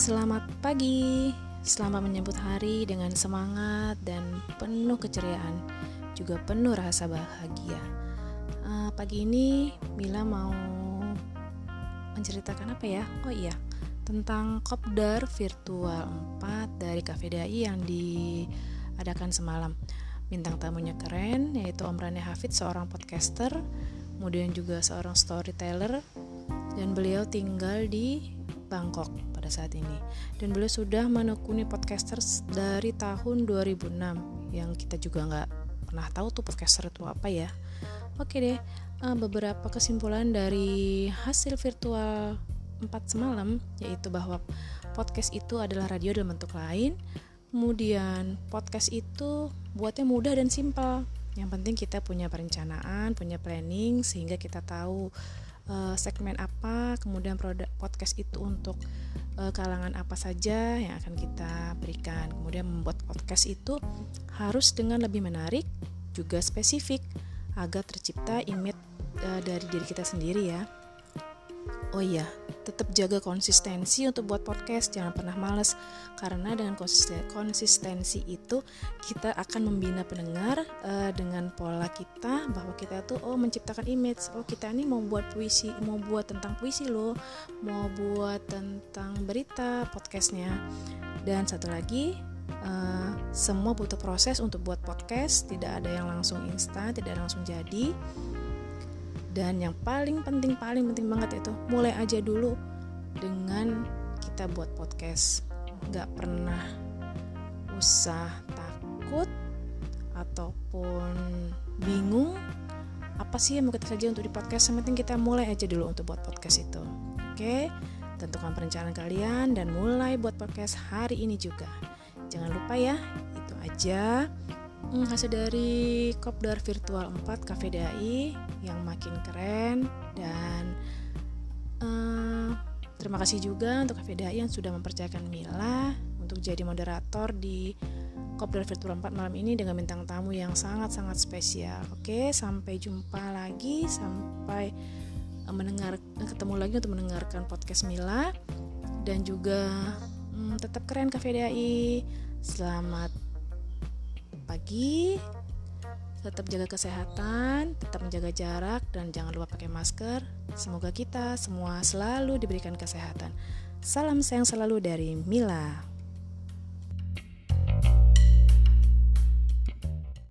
Selamat pagi, selamat menyambut hari dengan semangat dan penuh keceriaan, juga penuh rasa bahagia. Uh, pagi ini Mila mau menceritakan apa ya? Oh iya, tentang kopdar virtual 4 dari Cafe Dai yang diadakan semalam. Bintang tamunya keren, yaitu Om Rane Hafid, seorang podcaster, kemudian juga seorang storyteller, dan beliau tinggal di Bangkok saat ini. Dan beliau sudah menekuni podcasters dari tahun 2006 yang kita juga nggak pernah tahu tuh podcaster itu apa ya. Oke deh, uh, beberapa kesimpulan dari hasil virtual 4 semalam yaitu bahwa podcast itu adalah radio dalam bentuk lain. Kemudian podcast itu buatnya mudah dan simpel. Yang penting kita punya perencanaan, punya planning sehingga kita tahu uh, segmen apa, kemudian produk podcast itu untuk uh, kalangan apa saja yang akan kita berikan. Kemudian membuat podcast itu harus dengan lebih menarik, juga spesifik agar tercipta image uh, dari diri kita sendiri ya. Oh iya, tetap jaga konsistensi untuk buat podcast, jangan pernah males. Karena dengan konsistensi itu kita akan membina pendengar uh, dengan pola kita bahwa kita tuh oh menciptakan image, oh kita ini mau buat puisi, mau buat tentang puisi loh, mau buat tentang berita podcastnya. Dan satu lagi uh, semua butuh proses untuk buat podcast, tidak ada yang langsung instan, tidak langsung jadi dan yang paling penting paling penting banget itu mulai aja dulu dengan kita buat podcast. Nggak pernah usah takut ataupun bingung apa sih yang mau kita saja untuk di podcast. Yang penting kita mulai aja dulu untuk buat podcast itu. Oke? Tentukan perencanaan kalian dan mulai buat podcast hari ini juga. Jangan lupa ya itu aja hasil dari kopdar virtual 4 Cafe Dai yang makin keren dan uh, terima kasih juga untuk Cafe Dai yang sudah mempercayakan Mila untuk jadi moderator di kopdar virtual 4 malam ini dengan bintang tamu yang sangat-sangat spesial. Oke, sampai jumpa lagi sampai uh, mendengar ketemu lagi untuk mendengarkan podcast Mila dan juga hmm, tetap keren Cafe Dai. Selamat pagi tetap jaga kesehatan, tetap menjaga jarak, dan jangan lupa pakai masker. Semoga kita semua selalu diberikan kesehatan. Salam sayang selalu dari Mila.